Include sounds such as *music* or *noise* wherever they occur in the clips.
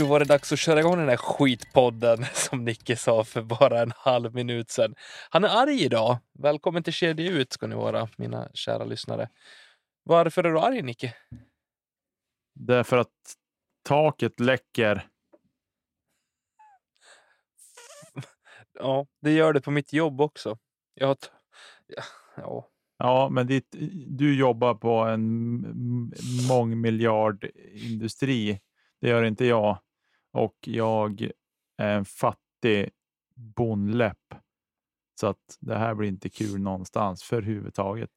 Då var det dags att köra igång den här skitpodden *laughs* som Nicke sa för bara en halv minut sedan. Han är arg idag. Välkommen till Kedja ut ska ni vara, mina kära lyssnare. Varför är du arg, Nicke? Därför att taket läcker. *laughs* Ja, det gör det på mitt jobb också. Jag har... Ja, ja. Men ditt, du jobbar på en mångmiljardindustri. Det gör inte jag. Och jag är en fattig bondläpp. Så att det här blir inte kul någonstans för huvudtaget.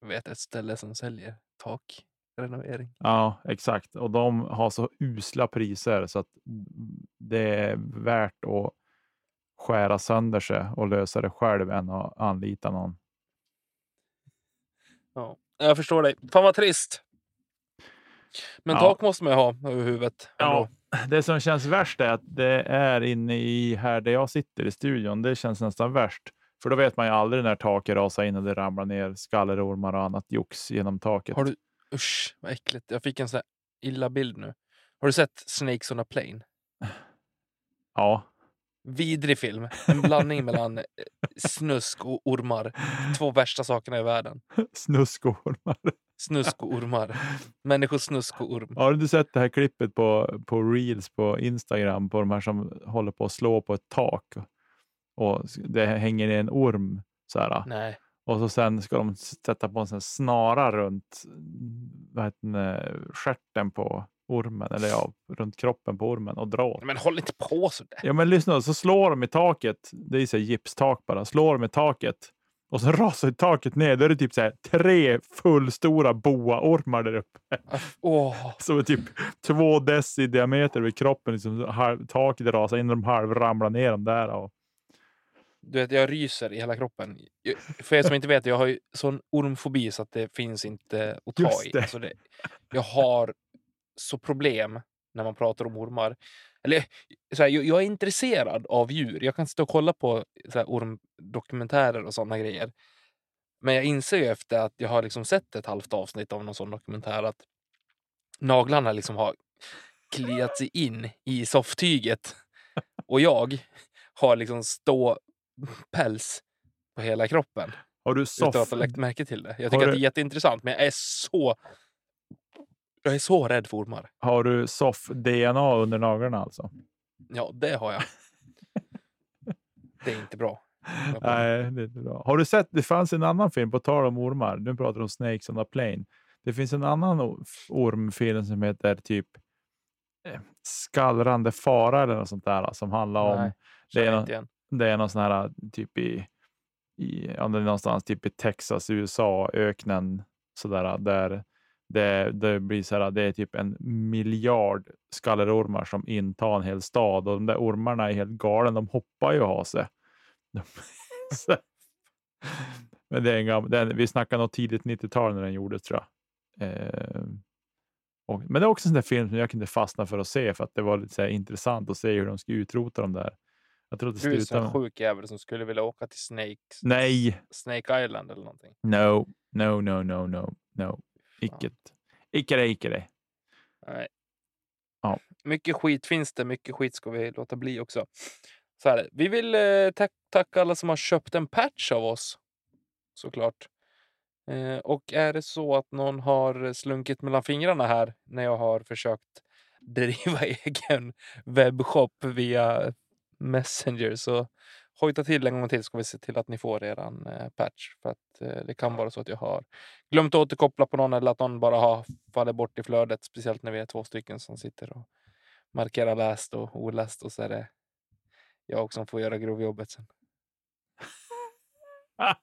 Jag vet ett ställe som säljer takrenovering. Ja, exakt. Och de har så usla priser så att det är värt att skära sönder sig och lösa det själv än att anlita någon. Ja, jag förstår dig. Fan vad trist. Men Ja. tak måste man ju ha över huvudet. Ja. Det som känns värst är att det är inne i här där jag sitter i studion. Det känns nästan värst. För då vet man ju aldrig när taket rasar in och det ramlar ner skallerormar och annat jox genom taket. Har du... Usch, vad äckligt. Jag fick en sån här illa bild nu. Har du sett Snakes on a plane? *laughs* Ja, Vidrig film. En blandning mellan eh, snusk och ormar. Två värsta sakerna i världen. *laughs* snuskormar. Snusk och ormar. Människosnusk och orm. Har du sett det här klippet på, på Reels på Instagram på de här som håller på att slå på ett tak och det hänger en orm så här. Nej. Och så sen ska de sätta på en sån snara runt vad heter det, stjärten på ormen, eller ja, runt kroppen på ormen och dra åt. Men håll inte på sådär. Ja, men lyssna, så slår de i taket. Det är så här gipstak bara. Slår de i taket och så rasar taket ner. Då är det typ så här tre fullstora boaormar där uppe. Åh, Som är typ två deci i diameter vid kroppen. Liksom, halv, taket rasar in och de halv ramlar ner de där. Och, du vet, jag ryser i hela kroppen. För er som inte vet, jag har ju sån ormfobi så att det finns inte att ta i. Alltså det, jag har så problem när man pratar om ormar. Eller, så här, jag, är intresserad av djur. Jag kan sitta och kolla på så här, ormdokumentärer och sådana grejer. Men jag inser ju efter att jag har liksom sett ett halvt avsnitt av någon sån dokumentär att naglarna liksom har kliat sig in i sofftyget. Och jag har liksom stå päls på hela kroppen har du utan att soff, ha lagt märke till det. Jag tycker att du- det är jätteintressant, men jag är så jag är så rädd för ormar. har du soff-DNA under naglarna alltså? Ja, det har jag. Det är inte bra. Nej, det är inte bra. Har du sett, det fanns en annan film, på tal om ormar, nu pratar du om Snakes on a plane. Det finns en annan ormfilm som heter typ eh, Skallrande fara eller något sånt där som handlar om, Nej, det är känner nå- inte igen. det är någon sån här typ i, i ja, någonstans typ i Texas, USA, öknen sådär där det, det blir så här, det är typ en miljard skallerormar som intar en hel stad och de där ormarna är helt galen. De hoppar ju och har sig. *laughs* De, men det är en gammal, den, vi snackar nog tidigt 90-tal när den gjordes tror jag. Eh, och, men det är också en sån film som jag kunde fastna för att se för att det var lite så intressant att se hur de ska utrota dem där. Jag tror att det Du är en sån sjuk jävel som skulle vilja åka till Snakes, Nej, Snake Island eller någonting. no, no, no, no, no, no. Icke. Icke det, icke det. Nej. Ja. Mycket skit finns det, mycket skit ska vi låta bli också. Så här, vi vill eh, tack, tacka alla som har köpt en patch av oss. Såklart. Eh, och är det så att någon har slunkit mellan fingrarna här när jag har försökt *laughs* driva egen webbshop via Messenger så hojta till en gång till ska vi se till att ni får eran eh, patch. För att eh, det kan vara så att jag har glömt återkoppla på någon eller att någon bara har fallit bort i flödet. Speciellt när vi är två stycken som sitter och markerar läst och oläst och så är det jag som får göra grovjobbet sen. *laughs*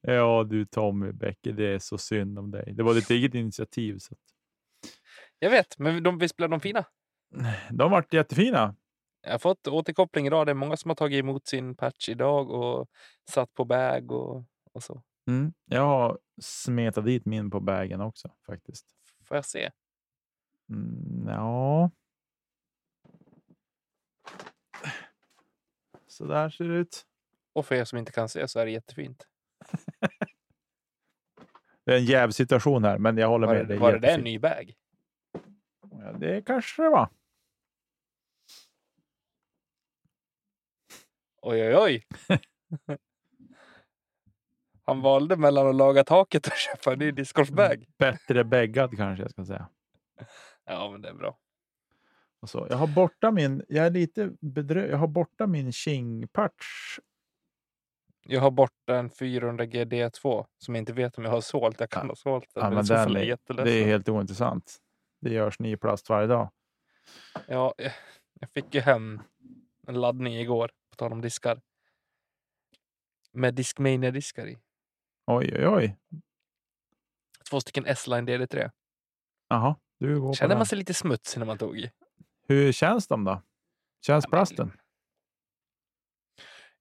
ja du Tommy Bäcke, det är så synd om dig. Det var ditt eget initiativ. Så att... Jag vet, men de, visst blev de fina? De vart jättefina. Jag har fått återkoppling idag. Det är många som har tagit emot sin patch idag och satt på bag och, och så. Mm. Jag har smetat dit min på bagen också faktiskt. Får jag se? Mm, ja. Så där ser det ut. Och för er som inte kan se så är det jättefint. *laughs* Det är en jävsituation här, men jag håller Var, med. det, är var det där en ny bag? Ja, det kanske det var. Oj, oj, oj. *laughs* Han valde mellan att laga taket och *laughs* köpa en ny discgolfbag. Bättre bäggad kanske jag ska säga. *laughs* Ja, men det är bra. Och så. Jag har borta min, jag är lite bedrö- jag har borta min Qing-patch. Jag har borta en 400 GD2 som jag inte vet om jag har sålt. Jag kan Ja. ha sålt den. Ja, men den är det är helt ointressant. Det görs ny plast varje dag. Ja, jag- jag fick ju hem en laddning igår, på tal om diskar. Med Discmania-diskar i. Oj, oj, oj. Två stycken S-Line DD3. Jaha, du går på Känner den. man sig lite smutsig när man tog i? Hur känns de då? Känns Ja, plasten? *laughs*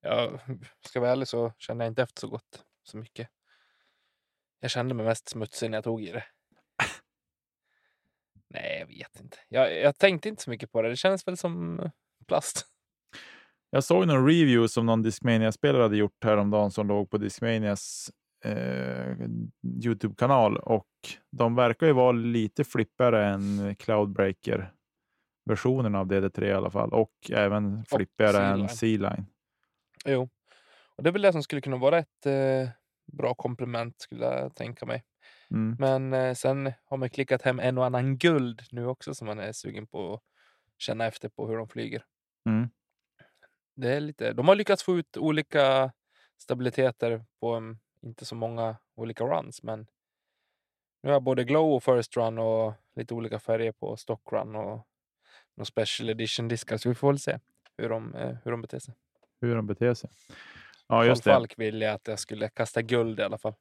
Jag ska vara ärlig så kände jag inte efter så gott så mycket. Jag kände mig mest smutsig när jag tog i det. *laughs* Nej, jag vet inte. Jag, jag tänkte inte så mycket på det. Det känns väl som eh, plast. Jag såg någon review som någon Discmania-spelare hade gjort häromdagen som låg på Discmanias eh, Youtube-kanal och de verkar ju vara lite flippigare än Cloudbreaker-versionen av DD3 i alla fall och även flippigare än C-Line. Jo, och det är väl det som skulle kunna vara ett eh, bra komplement skulle jag tänka mig. Mm. Men eh, sen har man klickat hem en och annan guld nu också som man är sugen på att känna efter på hur de flyger. Mm. Det är lite, de har lyckats få ut olika stabiliteter på en, inte så många olika runs, men nu har jag både glow och first run och lite olika färger på stock run och några special edition diskar. Så vi får väl se hur de, eh, hur de beter sig. Hur de beter sig. Ja, just det. Falk ville att jag skulle kasta guld i alla fall.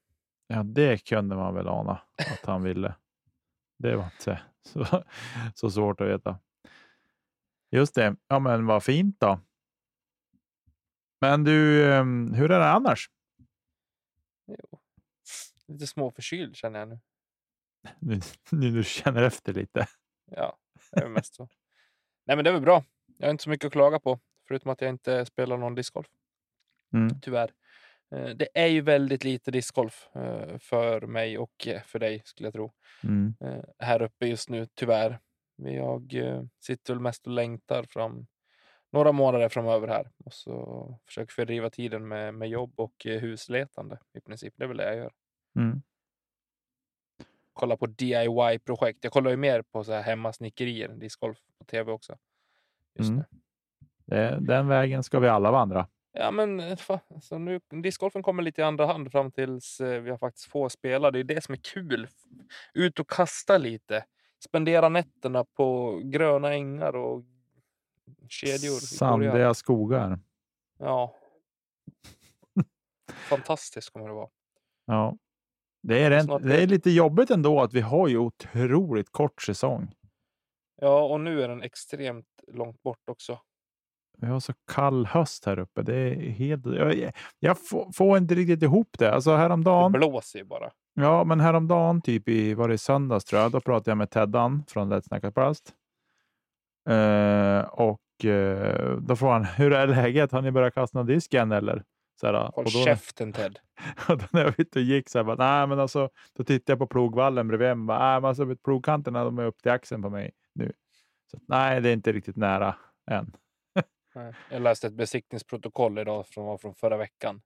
Ja, det kunde man väl ana att han ville. Det var inte så, *laughs* så svårt att veta. Just det. Ja, men vad fint då. Men du, ehm, hur är det annars? Jo. Lite småförkyld känner jag nu. *laughs* Nu, nu du känner efter lite. Ja, det är mest så. Nej, men det är väl bra. Jag har inte så mycket att klaga på, förutom att jag inte spelar någon discgolf. Mm. Tyvärr. Eh, Det är ju väldigt lite discgolf eh, för mig och eh, för dig skulle jag tro. Mm. eh, Här uppe just nu, tyvärr. Jag eh, sitter väl mest och längtar fram några månader framöver här och så försöker fördriva tiden med, med jobb och eh, husletande i princip. Det är väl det jag gör. Mm. Kolla på DIY-projekt. Jag kollar ju mer på så här hemmasnickerier, discgolf på tv också. Just Mm. Det, den vägen ska vi alla vandra. Ja, men eh, så nu, discgolfen kommer lite i andra hand fram tills eh, vi har faktiskt få spela. Det är det som är kul. Ut och kasta lite. Spendera nätterna på gröna ängar och kedjor. Sandiga skogar. Ja. *laughs* Fantastiskt kommer det vara. Ja. Det är, en, det är lite jobbigt ändå att vi har ju otroligt kort säsong. Ja, och nu är den extremt långt bort också. Vi har så kall höst här uppe. Det är helt... Jag, jag får, inte riktigt ihop det. Alltså Det häromdagen, blåser ju bara. ja, men häromdagen, typ i, var det söndags tror jag, då pratade jag med Teddan från Let's Snacka Plast. Eh, och eh, då frågade han, hur är läget? Har ni börjat kasta någon disk än eller? Så här, Håll och då, käften Ted. *laughs* och då när jag var ute och gick så här, bara, nej, men alltså, då tittade jag på plogvallen bredvid mig. Bara, nej, men alltså, plogkanterna de är upp till axeln på mig nu. Så, nej, det är inte riktigt nära än. *laughs* Jag läste ett besiktningsprotokoll idag från, var från förra veckan.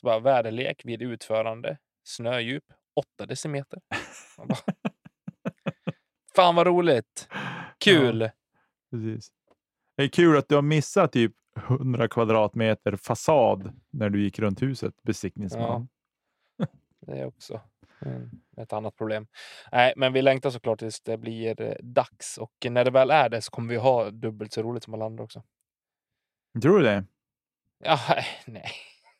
Så bara, väderlek vid utförande, snödjup 8 decimeter. Bara, *laughs* Fan vad roligt! Kul! Precis. Det är kul att du har missat typ 100 kvadratmeter fasad när du gick runt huset, besiktningsman. *laughs* Det är också mm, ett annat problem. Nej, men vi längtar såklart tills det blir eh, dags och när det väl är det så kommer vi ha dubbelt så roligt som alla andra också. Tror du det? Ja, nej,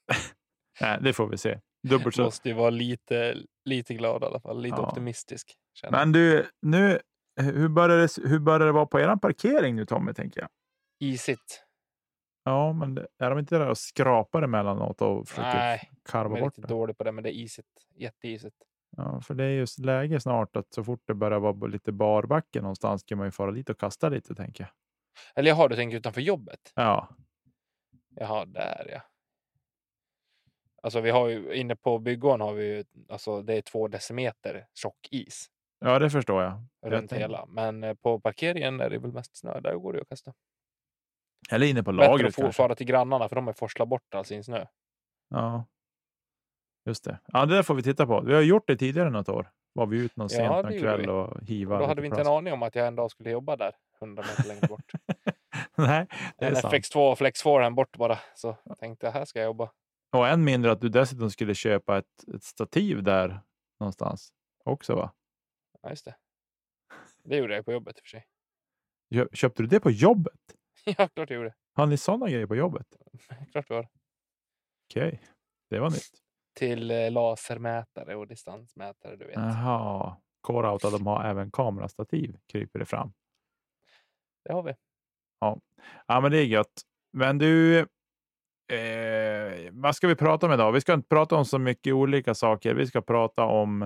*laughs* Nej, det får vi se. Dubbelt så. måste ju vara lite, lite glad i alla fall, lite Ja. optimistisk. Men du, nu, hur börjar, det, hur börjar det vara på er parkering nu Tommy, tänker jag? Isigt. Ja, men det- är de inte där och skrapar emellanåt och försöker Nej, karva bort det? dålig på det, men det är isigt. Jätteisigt. Ja, för det är just läge snart att så fort det börjar vara lite barbacke någonstans kan man ju fara dit och kasta lite, tänker jag. Eller jaha, du tänker utanför jobbet? Ja, Jaha, där ja. Alltså vi har ju inne på bygggården har vi ju, alltså det är två decimeter tjock is ja det förstår jag. Jag runt tänker- hela. Men eh, på parkeringen är det väl mest snö. Där går det att kasta. Eller inne på Bättre lagret att få kanske. fara till grannarna för de har forslat bort all sin snö. Ja, just det. Ja, det där får vi titta på. Vi har gjort det tidigare något år. Var vi ut någon Ja, sent någon kväll och hiva. Och då hade vi inte en plast. aning om att jag en dag skulle jobba där 100 meter längre bort. *laughs* Nej, det är en sant. FX2 och Flex 4 bort bara. Så jag tänkte här ska jag jobba. Och än mindre att du dessutom skulle köpa ett, ett stativ där någonstans också, va? Ja, just det. Det gjorde jag på jobbet i och för sig. Kö- Köpte du det på jobbet? *laughs* ja, klart jag gjorde. Har ni sådana grejer på jobbet? *laughs* Klart vi har. Okej, det var nytt. Till eh, lasermätare och distansmätare, du vet. Jaha, Core-Auto, de har även kamerastativ, kryper det fram. Det har vi. Ja, men det är gött. Men du, eh, vad ska vi prata om idag? Vi ska inte prata om så mycket olika saker. Vi ska prata om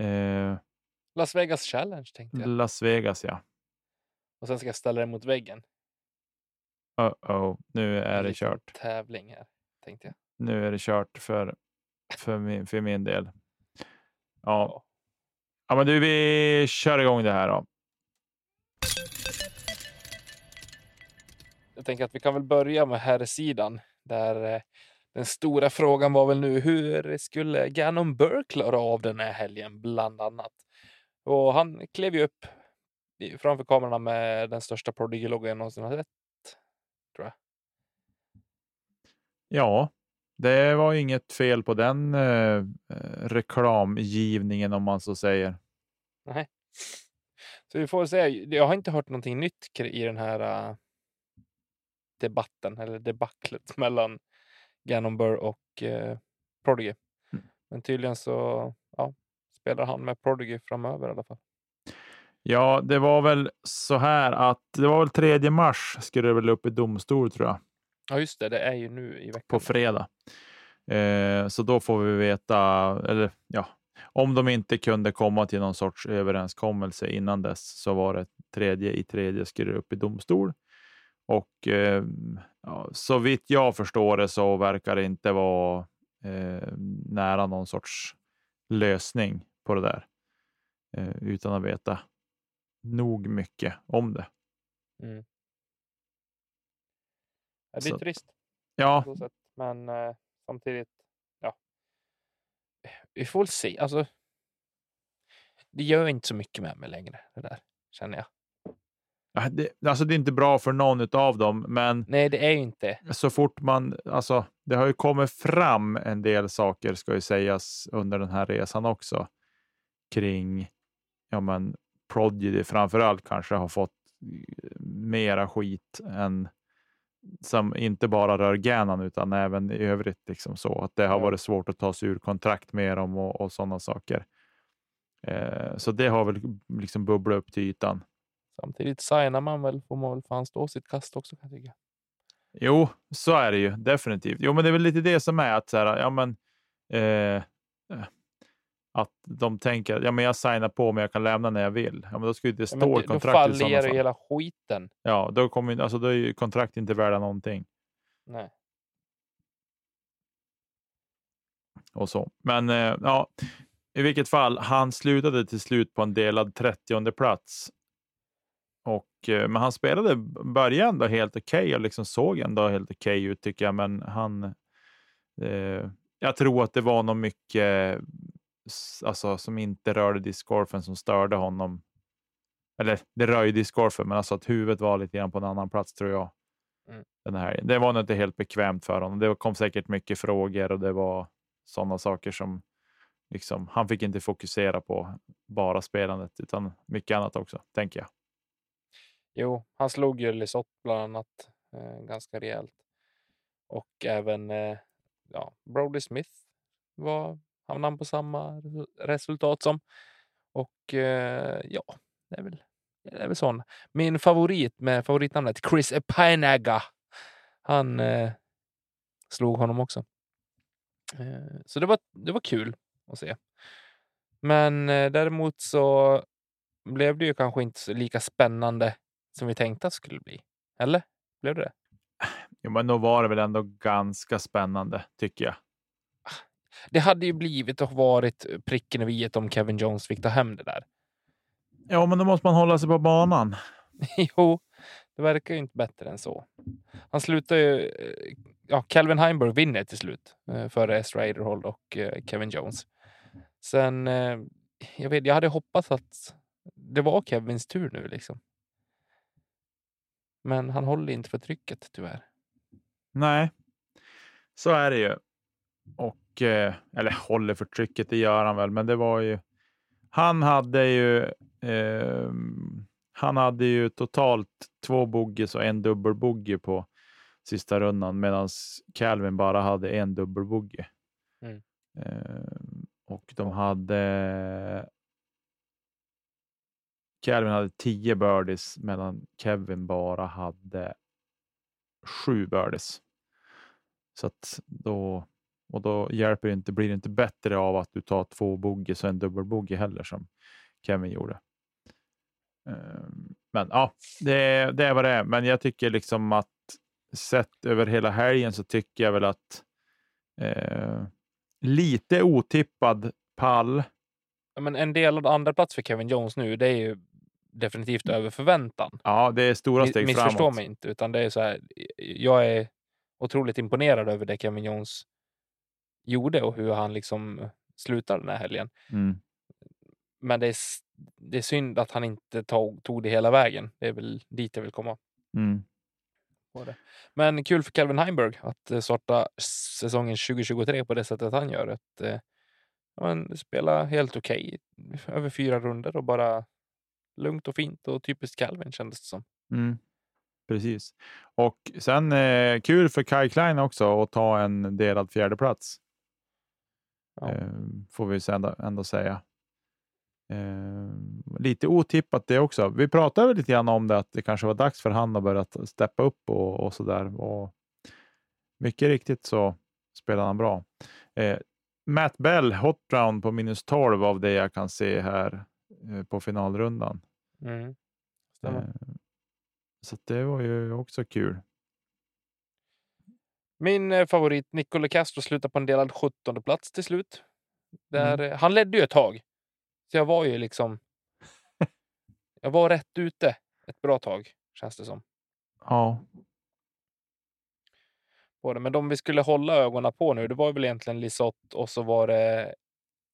eh, Las Vegas Challenge tänkte jag. Las Vegas, ja. Och sen ska jag ställa det mot väggen. Uh-oh, nu är det liten kört. Tävling här, tänkte jag. Nu är det kört för, för, min, för min del. Ja. ja, men du, vi kör igång det här då. Jag tänker att vi kan väl börja med herrsidan. Där eh, den stora frågan var väl nu hur skulle Gannon Burr klara av den här helgen bland annat. Och han klev ju upp framför kamerorna med den största Prodigy-loggan jag någonsin har sett. Ja, det var inget fel på den eh, eh, reklamgivningen om man så säger. Så vi får se. Jag har inte hört någonting nytt i den här äh, debatten eller debaclet *laughs* mellan Gannon Burr och äh, Prodigy. Mm. Men tydligen så spelar han med Prodigy framöver i alla fall. Ja, det var väl så här att det var väl 3 mars skulle det väl upp i domstol tror jag, Ja, just det. Det är ju nu i veckan. på fredag. Eh, så då får vi veta, eller ja, om de inte kunde komma till någon sorts överenskommelse innan dess så var det tredje i tredje skulle upp i domstol. Och eh, ja, så vitt jag förstår det så verkar det inte vara eh, nära någon sorts lösning på det där eh, utan att veta nog mycket om det. Mm. Det är Så- trist Ja. Men eh, samtidigt, ja. Vi får väl se. Alltså, det gör inte så mycket med mig längre, det där, känner jag. ja, det, alltså det är inte bra för någon av dem, men Nej, det är inte. så fort man, alltså det har ju kommit fram en del saker ska ju sägas under den här resan också kring, ja men Prodigy framför allt kanske har fått eh, mera skit än som inte bara rör Gannon utan även i övrigt liksom så att det har varit svårt att ta sig ur kontrakt med dem och, och sådana saker. Eh, så det har väl liksom bubblat upp till ytan. Samtidigt signar man väl, får man väl fan stå sitt kast också kan jag tycka. Jo, så är det ju definitivt. Jo, men det är väl lite det som är att så här, ja, men, eh, eh, att de tänker ja, men jag signar på men jag kan lämna när jag vill. Ja, men då ju det Ja, stå i det- då kontraktet i sådana fallerar hela skiten. Ja, då, kommer, alltså, då är ju kontrakt inte värda någonting Nej. och så. Men eh, ja, i vilket fall, han slutade till slut på en delad 30 plats. Och, eh, men han spelade början ändå helt okej och liksom såg ändå helt okej ut tycker jag. Men han, eh, jag tror att det var nog mycket alltså, som inte rörde discgolfen som störde honom. Eller det rör ju discgolfen, men alltså att huvudet var lite grann på en annan plats tror jag. Mm. Den här. Det var nog inte helt bekvämt för honom. Det kom säkert mycket frågor och det var sådana saker som liksom, han fick inte fokusera på bara spelandet utan mycket annat också, tänker jag. Jo, han slog ju Lisotte bland annat eh, ganska rejält. Och även eh, ja, Brody Smith var, hamnade han på samma resultat som. Och eh, ja, det är väl, det är väl sån. Min favorit med favoritnamnet Chris Epainaga. Han eh, slog honom också. Eh, så det var, det var kul att se. Men eh, däremot så blev det ju kanske inte så lika spännande som vi tänkte att det skulle bli. Eller? Blev det det? Jo, men då var det väl ändå ganska spännande tycker jag. Det hade ju blivit och varit pricken över i om Kevin Jones fick ta hem det där. Ja, men då måste man hålla sig på banan. *laughs* jo, det verkar ju inte bättre än så. Han slutar ju... eh, Ja, Calvin Heimberg vinner till slut eh, före Ezra Aderhold och eh, Kevin Jones. Sen, eh, jag vet, jag hade hoppats att det var Kevins tur nu liksom. Men han håller inte för trycket tyvärr. Nej, så är det ju. Och, eh, eller håller för trycket, det gör han väl, men det var ju. Han hade ju. Eh, han hade ju totalt två boggies och en dubbelbogey på sista rundan medan Calvin bara hade en dubbelbogey. Mm. Eh, och de hade. Calvin hade tio birdies medan Kevin bara hade sju birdies. Så att då och då hjälper det inte, blir det inte bättre av att du tar två boggies och en dubbelbogey heller som Kevin gjorde. Ehm, Men ja, det, det är vad det är. Men jag tycker liksom att sett över hela helgen så tycker jag väl att eh, lite otippad pall. Ja, men en delad andra plats för Kevin Jones nu, det är ju definitivt över förväntan. Ja, det är stora steg Missförstå framåt. mig inte, utan det är så här. Jag är otroligt imponerad över det Kevin Jones gjorde och hur han liksom slutade den här helgen. Mm. Men det är, det är synd att han inte tog, tog det hela vägen. Det är väl dit jag vill komma. Mm. Men kul för Calvin Heimberg att eh, starta säsongen 2023 på det sättet han gör. Att, eh, ja, men spela helt okej över fyra runder och bara lugnt och fint och typiskt Calvin kändes det som. Mm. Precis. Och sen eh, kul för Kai Klein också att ta en delad fjärdeplats. Ja. Eh, får vi ändå, ändå säga. Eh, lite otippat det också. Vi pratade lite grann om det, att det kanske var dags för han att börja steppa upp och, och så där. Och mycket riktigt så spelar han bra. Eh, Matt Bell, hot round på minus 12 av det jag kan se här på finalrundan. Mm. Så det var ju också kul. Min eh, favorit Nicolo Castro slutar på en delad 17 plats till slut. Där, eh, Han ledde ju ett tag. Så jag var ju liksom... *laughs* jag var rätt ute ett bra tag, känns det som. Ja, På det. Men de vi skulle hålla ögonen på nu, det var väl egentligen Lisotte och så var det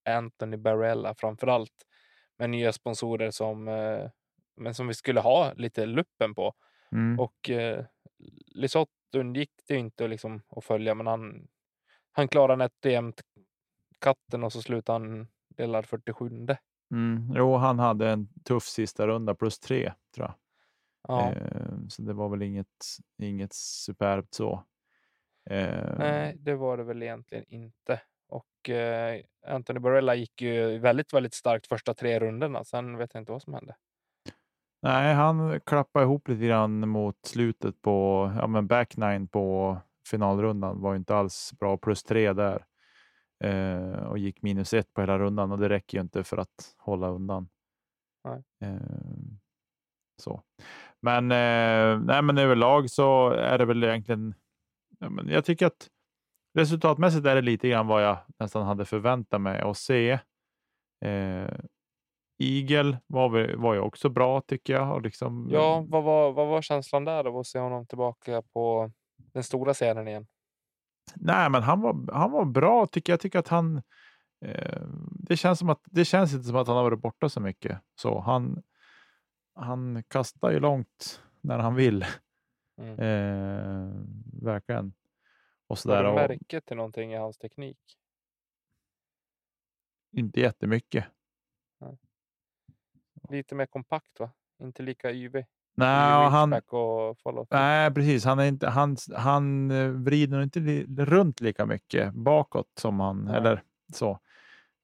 Anthony Barella framför allt. Med nya sponsorer som, eh, men som vi skulle ha lite luppen på. mm. Och eh, Lisotte undgick det inte liksom att följa, men han, han klarade nätt och jämnt katten och så slutade han delad 47. Mm. Jo, han hade en tuff sista runda plus tre tror jag. Ja, Eh, så det var väl inget, inget superbt så. Eh, Nej, det var det väl egentligen inte. Och eh, Anthony Barella gick ju väldigt, väldigt starkt första tre rundorna. Sen vet jag inte vad som hände. Nej, han klappade ihop lite grann mot slutet på ja, men back nine på finalrundan. Var inte alls bra. Plus tre där eh, och gick minus ett på hela rundan och det räcker ju inte för att hålla undan. Nej. Eh, så. Men, eh, nej, men överlag så är det väl egentligen. Ja, men jag tycker att resultatmässigt är det lite grann vad jag nästan hade förväntat mig att se. Eh, Eagle var, var ju också bra tycker jag. Och liksom, Ja, vad var, vad var känslan där av att se honom tillbaka på den stora scenen igen? Nej, men han var, han var bra tycker jag. Jag tycker att han. Eh, det känns som att det känns inte som att han har varit borta så mycket. Så han. Han kastar ju långt när han vill. Mm. Eh, verkligen. Och Har sådär. du Och märke till någonting i hans teknik? inte jättemycket. Lite mer kompakt va? Inte lika yvig. Nej, han, nej, precis. Han, är inte, han, han eh, vrider inte runt lika mycket bakåt som han, Nej. eller så.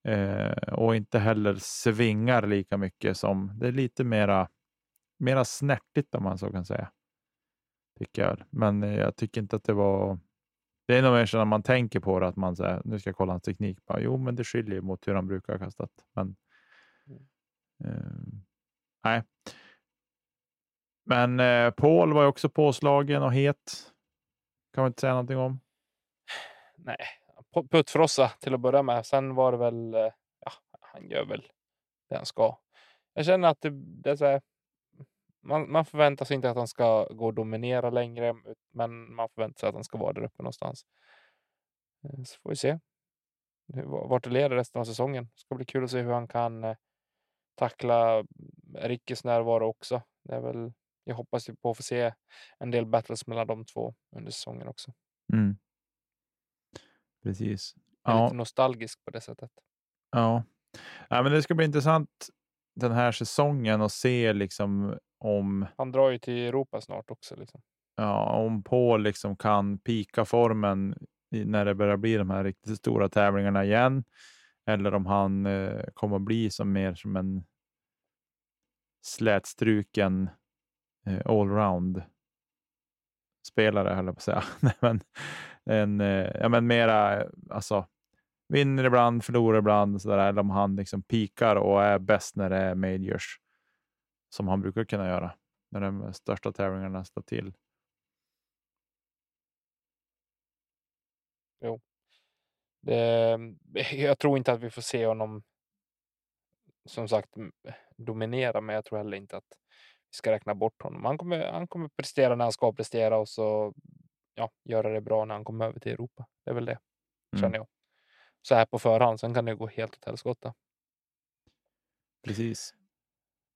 Eh, och inte heller svingar lika mycket som, det är lite mera, mera snärtigt om man så kan säga. Tycker jag. Men eh, jag tycker inte att det var, det är nog mer så när man tänker på det att man säger, nu ska jag kolla hans teknik. Bara, jo, men det skiljer mot hur han brukar ha kastat. Men, Eh, nej. Men eh, Paul var ju också påslagen och het. Kan man inte säga någonting om. Nej, puttfrossa till att börja med. Sen var det väl, eh, ja, han gör väl det han ska. Jag känner att det, det är så här, man, man förväntar sig inte att han ska gå och dominera längre, men man förväntar sig att han ska vara där uppe någonstans. Eh, så får vi se vart det leder resten av säsongen. Det ska bli kul att se hur han kan eh, tackla Rickes närvaro också. Det är väl, jag hoppas på att få se en del battles mellan de två under säsongen också. Mm. Precis. Ja, lite nostalgisk på det sättet. ja. ja, men det ska bli intressant den här säsongen och se liksom om Han drar ju till Europa snart också. Liksom. ja, om Paul liksom kan pika formen när det börjar bli de här riktigt stora tävlingarna igen. Eller om han eh, kommer bli som mer som en slätstruken eh, allround spelare höll jag på att säga. *laughs* Nej, men, en, eh, ja, men mera alltså, vinner ibland, förlorar ibland. Så där, eller om han liksom pikar och är bäst när det är majors. Som han brukar kunna göra när de största tävlingarna står till. Det, *laughs* jag tror inte att vi får se honom som sagt dominera, men jag tror heller inte att vi ska räkna bort honom. Han kommer, han kommer prestera när han ska prestera och så ja, göra det bra när han kommer över till Europa. Det är väl det, Mm. känner jag. Så här på förhand, sen kan det gå helt åt helskotta. Precis.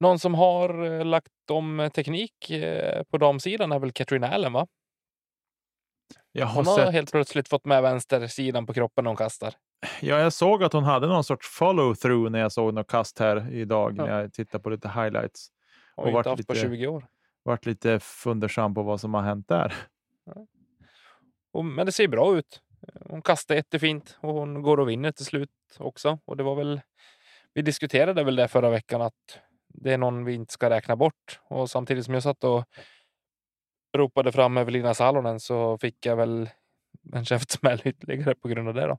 Någon som har eh, lagt om eh, teknik eh, på damsidan är väl Katrina Allen, va? Jag har Hon har sett, helt plötsligt fått med vänstersidan på kroppen när hon kastar. ja, jag såg att hon hade någon sorts follow-through när jag såg något kast här idag Ja. när jag tittade på lite highlights. Har Och ju varit inte haft på lite- 20 år. Vart lite fundersam på vad som har hänt där. Och, men det ser bra ut. Hon kastar jättefint och hon går och vinner till slut också. Och det var väl, vi diskuterade väl det förra veckan att det är någon vi inte ska räkna bort. Och samtidigt som jag satt och ropade fram Evelina Salonen så fick jag väl en *laughs* käftsmäll ytterligare på grund av det. Då.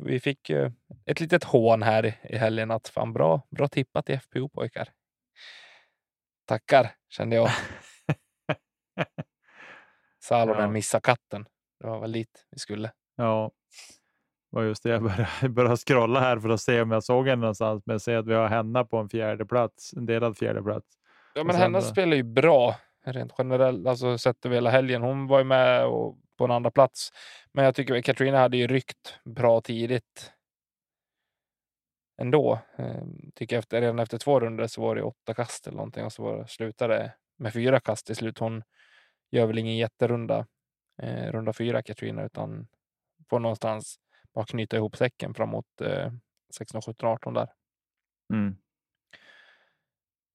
Vi fick ju ett litet hån här i- helgen att fan bra, bra tippat i FPO pojkar. Tackar kände jag. *laughs* Salonen Ja. missade katten. Det var väl dit vi skulle. Ja, var just det. Jag började, *laughs* började scrolla här för att se om jag såg henne någonstans. Men jag ser att vi har henne på en fjärde plats, en delad fjärde plats. Ja, men sen hennes då? spelar ju bra rent generellt, alltså sett över hela helgen. Hon var ju med och, på en andra plats. Men jag tycker att Katrina hade ju ryckt bra tidigt. Ändå. Ehm, tycker jag efter, redan efter två runder så var det åtta kast eller någonting och så var slutade med fyra kast till slut. Hon gör väl ingen jätterunda, eh, runda fyra Katrina, utan får någonstans bara knyta ihop säcken framåt eh, 16, 17, 18 där. Mm.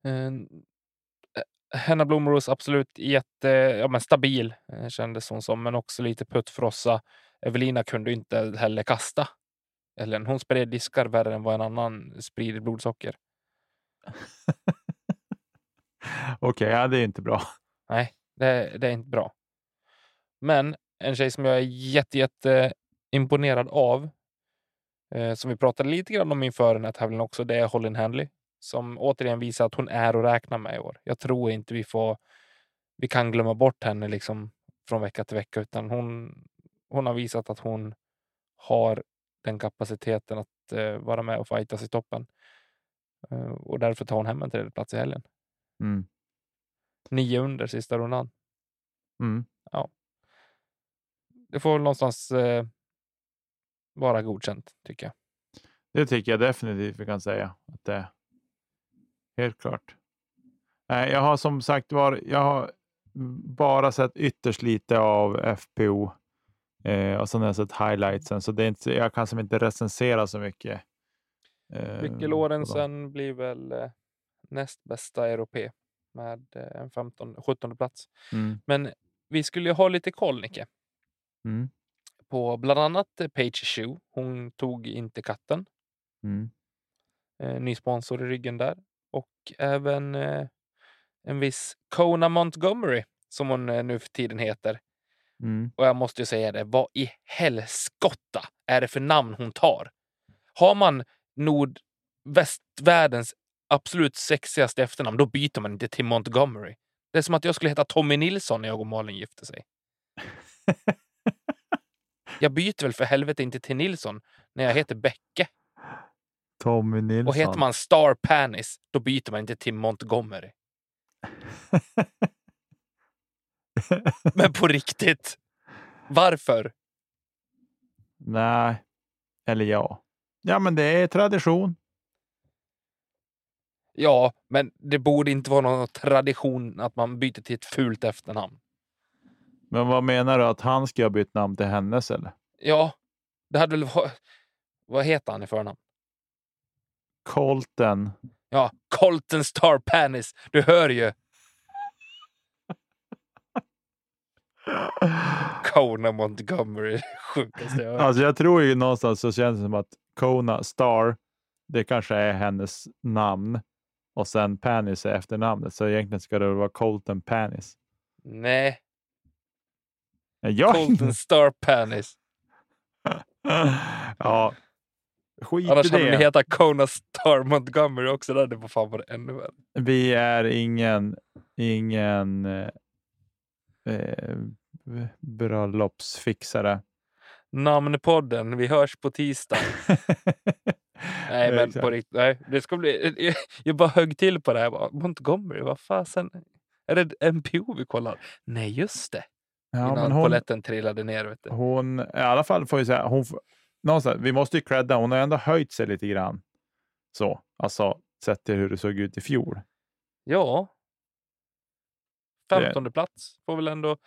Eh, Henna Blomros absolut jätte, ja, men stabil eh, kändes hon som, men också lite puttfrossa. Evelina kunde inte heller kasta. Eller hon spred diskar värre än vad en annan sprider blodsocker. *laughs* Okej, ja, det är inte bra. Nej, det, det är inte bra. Men en tjej som jag är jätte, jätte imponerad av, eh, som vi pratade lite grann om inför den här tävlingen också, det är Holin Handley. Som återigen visar att hon är att räkna med i år. Jag tror inte vi får, vi kan glömma bort henne liksom från vecka till vecka, utan hon, hon har visat att hon har den kapaciteten att eh, vara med och fightas i toppen. Eh, och därför tar hon hem en tredje plats i helgen. Mm. Nio under sista rundan. Mm. det får väl någonstans eh, vara godkänt tycker jag. Det tycker jag definitivt vi kan säga att det. Helt klart. Nej, jag har som sagt var, jag har bara sett ytterst lite av FPO eh, och sen har jag sett highlightsen, så det är inte, jag kan som inte recensera så mycket. Eh, Micke. Lorentzen blir väl eh, näst bästa europé med eh, en 15, 17 plats. Mm, Men vi skulle ju ha lite koll, Nicke, mm, på bland annat eh, Paige Shoe. Hon tog inte katten. mm. Eh, ny sponsor i ryggen där. Och även eh, en viss Kona Montgomery som hon eh, nu för tiden heter. Mm. Och jag måste ju säga det, vad i helskotta är det för namn hon tar? Har man nordvästvärldens absolut sexigaste efternamn, då byter man inte till Montgomery. Det är som att jag skulle heta Tommy Nilsson när jag och Malin gifte sig. *laughs* Jag byter väl för helvete inte till Nilsson när jag heter Bäcke. Tommy Nilsson. Och heter man Star Panis, då byter man inte till Montgomery. *laughs* Men på riktigt. Varför? Nej, eller ja. Ja, men det är tradition. Ja, men det borde inte vara någon tradition att man byter till ett fult efternamn. Men vad menar du? Att han ska ha bytt namn till hennes eller? Ja, det hade väl varit... Vad heter han i förnamn? Colton. Ja, Colton Star Panis. Du hör ju. Kona Montgomery. Sjukaste jag hört. Alltså jag tror ju någonstans så känns det som att Kona Star, det kanske är hennes namn och sen Panis är efternamnet. Så egentligen ska det vara Colton Panis. Nej, Ja, Colton Star Panis. *laughs* ja. Skit i Annars hade det. den heta Kona Star Montgomery också. Det hade fan varit ännu värre. Vi är ingen, ingen eh, eh, bröllopsfixare. Namnpodden. Vi hörs på tisdag. *laughs* Nej, men på riktigt. Nej, det ska bli... Jag, jag bara högg till på det här. Bara, Montgomery, vad fasen? Är det NPO vi kollar? Nej, just det. Ja, Innan hon, polletten trillade ner. Vet du. hon, i alla fall får vi säga, hon, någonstans, vi måste ju credda, hon har ändå höjt sig lite grann. Så, alltså sett till hur det såg ut i fjol. Ja. Det- 15 plats får väl ändå...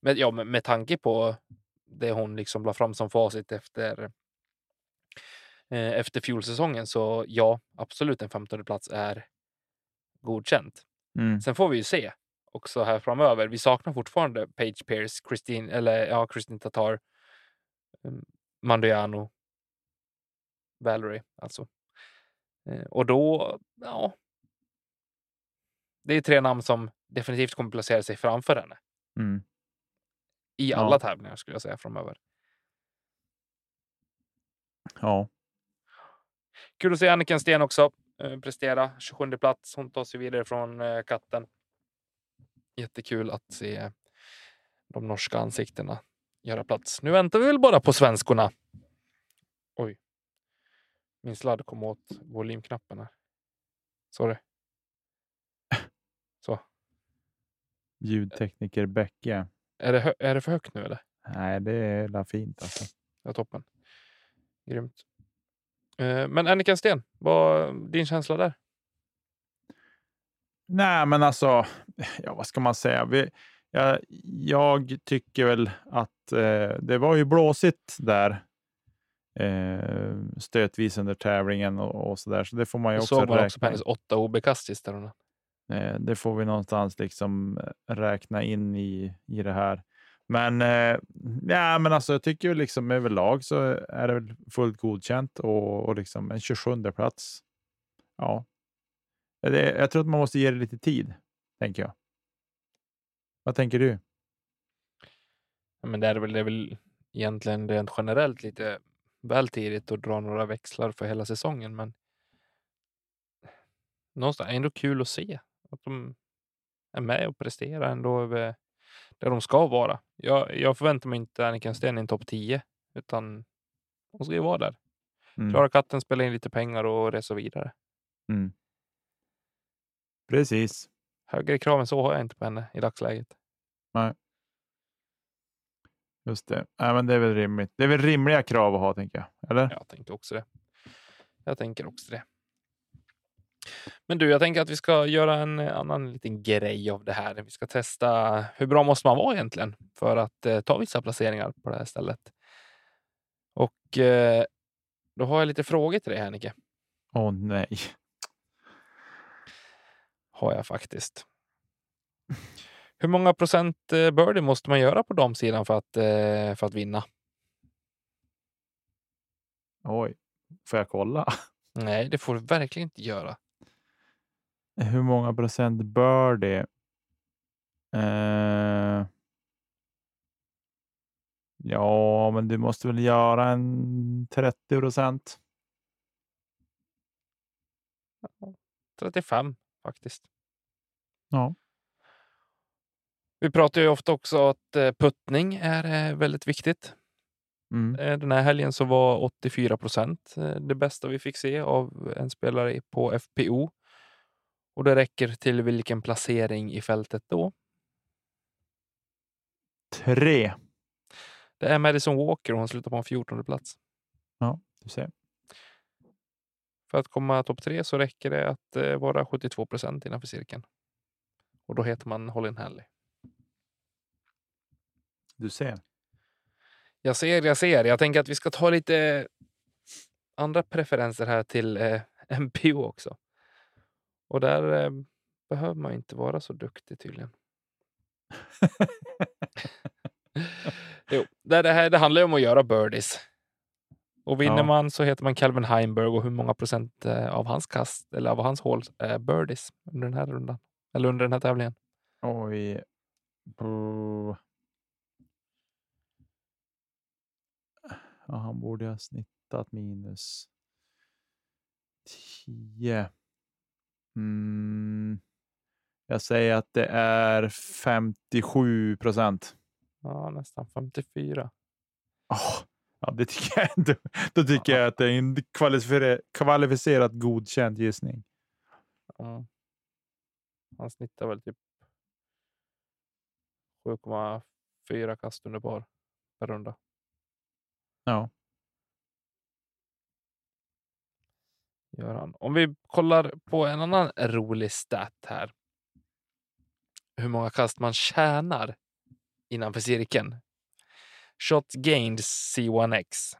Men, ja, med, med tanke på det hon liksom la fram som facit efter eh, efter fjolsäsongen så ja, absolut en 15 plats är godkänt. Mm. Sen får vi ju se också här framöver. Vi saknar fortfarande Page Pierce, Christine, eller ja, Christine Tatar, um, Mandiano, Valerie alltså. Eh, och då, ja. Det är tre namn som definitivt kommer placera sig framför henne Mm. i Ja. alla tävlingar skulle jag säga framöver. Ja. Kul att se Anniken Sten också eh, prestera. 27 plats. Hon tar sig vidare från eh, katten. Jättekul att se de norska ansiktena göra plats. Nu väntar vi väl bara på svenskorna. Oj. Min sladd kom åt volymknappen här. Sorry. Så. Ljudtekniker Bäcke. Är det, är det för högt nu eller? Nej, det är la fint alltså. Ja, toppen. Grymt. Eh, men Annika Sten, vad din känsla där? Nej, men alltså, ja, vad ska man säga? Vi, jag, jag tycker väl att eh, det var ju blåsigt där eh, stötvis under tävlingen och, och så där. Så det får man ju också såg man också räkna på hennes åtta OB-kast sista rundan. Eh, det får vi någonstans liksom eh, räkna in i, i det här. Men, eh, ja, men alltså, jag tycker ju liksom överlag så är det väl fullt godkänt och, och liksom en 27 plats. Ja, det, jag tror att man måste ge det lite tid, tänker jag. Vad tänker du? Ja, Men det är väl, det är väl egentligen rent generellt lite väl tidigt att dra några växlar för hela säsongen. Men någonstans ändå kul att se att de är med och presterar ändå över där de ska vara. Jag, jag förväntar mig inte Annika Sten i en topp 10 utan hon ska ju vara där. Mm. Klara katten, spela in lite pengar och resa vidare. Mm. Precis. Högre krav än så har jag inte på henne i dagsläget. Just det. Ja, men det är väl rimligt. Det är väl rimliga krav att ha, tänker jag. Eller? Jag tänker också det. Jag tänker också det. Men du, jag tänker att vi ska göra en annan liten grej av det här. Vi ska testa hur bra måste man vara egentligen för att eh, ta vissa placeringar på det här stället. Och eh, då har jag lite frågor till dig här, Nicke. Åh nej. Har jag faktiskt. Hur många procent eh, birdie måste man göra på damsidan för att, eh, för att vinna? Oj, får jag kolla? Nej, det får du verkligen inte göra. Hur många procent bör det? Eh... Ja, men du måste väl göra en 30 procent. 35 faktiskt. Ja. Vi pratar ju ofta också att eh, puttning är eh, väldigt viktigt. Mm. Eh, Den här helgen så var 84 procent det bästa vi fick se av en spelare på FPO. Och det räcker till vilken placering i fältet då? Tre. Det är Madison Walker och hon slutar på en 14 plats. Du ser. För att komma topp tre så räcker det att eh, vara 72 procent innanför cirkeln. Och då heter man Holin Halley. Du ser. Jag ser, jag ser. Jag tänker att vi ska ta lite andra preferenser här till eh, *laughs* MPO också. Och där eh, behöver man inte vara så duktig tydligen. *laughs* *laughs* Jo, det, det, här, det handlar om att göra birdies. Och vinner Ja. man så heter man Calvin Heimberg och hur många procent eh, av hans kast eller av hans hål är birdies under den här rundan? Eller under den här tävlingen? Oj. Brr. Ja, han borde ha snittat minus 10. Mm. Jag säger att det är 57 procent. Ja, nästan 54. Åh, ja, det tycker jag ändå. Då tycker jag att det är en kvalificer- kvalificerat godkänd gissning. Ja. Han snittar väl typ 7,4 kast under par per runda. Ja. Gör han. Om vi kollar på en annan rolig stat här. Hur många kast man tjänar innanför cirkeln. Shot gained C1X.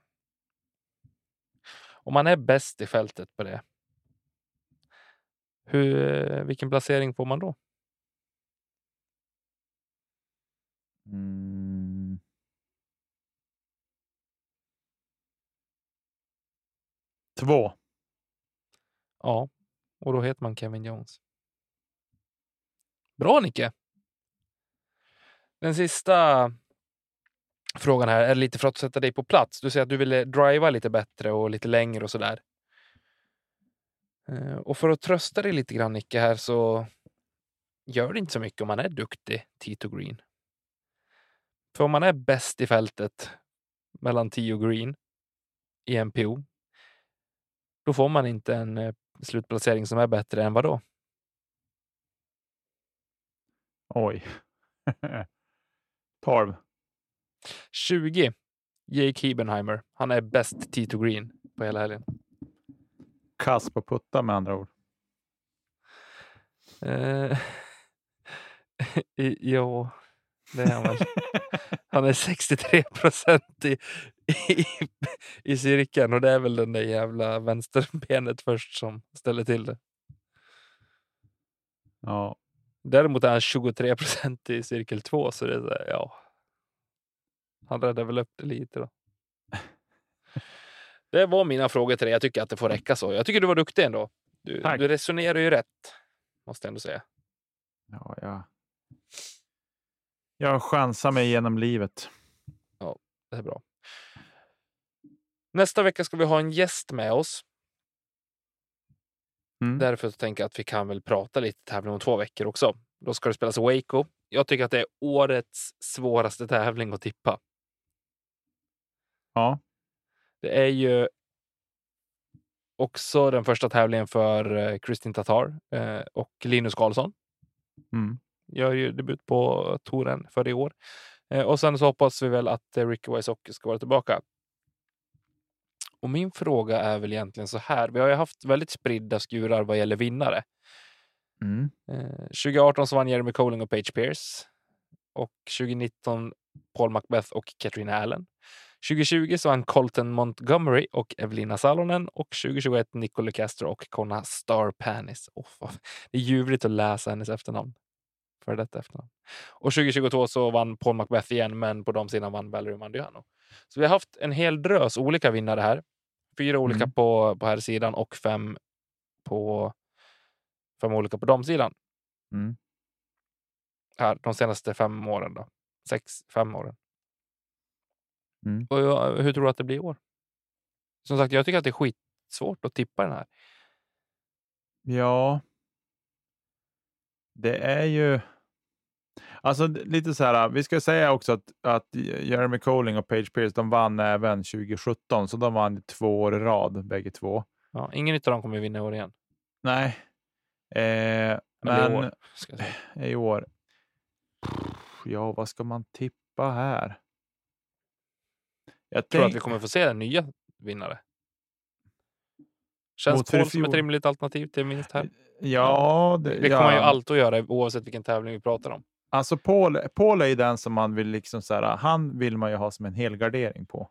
Om man är bäst i fältet på det. Hur, vilken placering får man då? Mm. Två. Ja, och då heter man Kevin Jones. Bra Nicke! Den sista frågan här är lite för att sätta dig på plats. Du säger att du ville driva lite bättre och lite längre och sådär. Eh, och för att trösta dig lite grann Nicke här så gör det inte så mycket om man är duktig T green. För om man är bäst i fältet mellan Tio green i MPO då får man inte en eh, slutplacering som är bättre än vad då? Oj. *laughs* 12. 20. Jake Hebenheimer. Han är bäst T to green på hela helgen. Kass på putta med andra ord. Eh, *laughs* ja, det är han väl. *laughs* Han är 63 procent i, i, i cirkeln och det är väl den där jävla vänsterbenet först som ställer till det. Ja. Däremot är han 23 procent i cirkel 2 så det är så här, ja. Han räddar väl upp det lite då. Det var mina frågor till dig. Jag tycker att det får räcka så. Jag tycker du var duktig ändå. Du, Tack. du resonerar ju rätt. Måste jag ändå säga. ja, ja. Jag chansar mig genom livet. Det är bra. Nästa vecka ska vi ha en gäst med oss. Mm. Därför tänker jag att vi kan väl prata lite tävling om två veckor också. Då ska det spelas Waco. Jag tycker att det är årets svåraste tävling att tippa. Ja. Det är ju också den första tävlingen för eh, Kristin Tatar eh, och Linus Karlsson. Mm. Gör ju debut på touren för i år. Eh, och sen så hoppas vi väl att Ricky Wysocki ska vara tillbaka. Och min fråga är väl egentligen så här. Vi har ju haft väldigt spridda skurar vad gäller vinnare. Mm. Eh, 2018 så vann Jeremy Colling och Page Pierce. Och 2019 Paul Macbeth och Katrina Allen. 2020 så vann Colton Montgomery och Evelina Salonen och 2021 Nicole Castro och Konna Star Panis. Oh, det är ljuvligt att läsa hennes efternamn. För detta efternamn. Och 2022 så vann Paul Macbeth igen, men på de sidan vann Valerie Mandiano. Så vi har haft en hel drös olika vinnare här. Fyra olika Mm. på, på här sidan och fem på fem olika på damsidan. Mm. Här, de senaste fem åren. Då. Sex, fem åren. Mm. Jag- hur tror du att det blir i år? Som sagt, jag tycker att det är skitsvårt att tippa den här. Ja. Det är ju. Alltså lite så här. Vi ska säga också att, att Jeremy Colling och Page Pierce, de vann även 2017, så de vann två år i rad bägge två. Ja, ingen av dem kommer vinna i år igen. Nej, eh, Eller i men år, i år. Ja, vad ska man tippa här? Jag tror att vi kommer få se nya vinnare. Känns Paul som ett rimligt alternativ till minst här? Ja, det, Det ja. kommer man ju alltid att göra oavsett vilken tävling vi pratar om. Alltså Paul, Paul är ju den som man vill liksom så här, han vill man ju ha som en helgardering på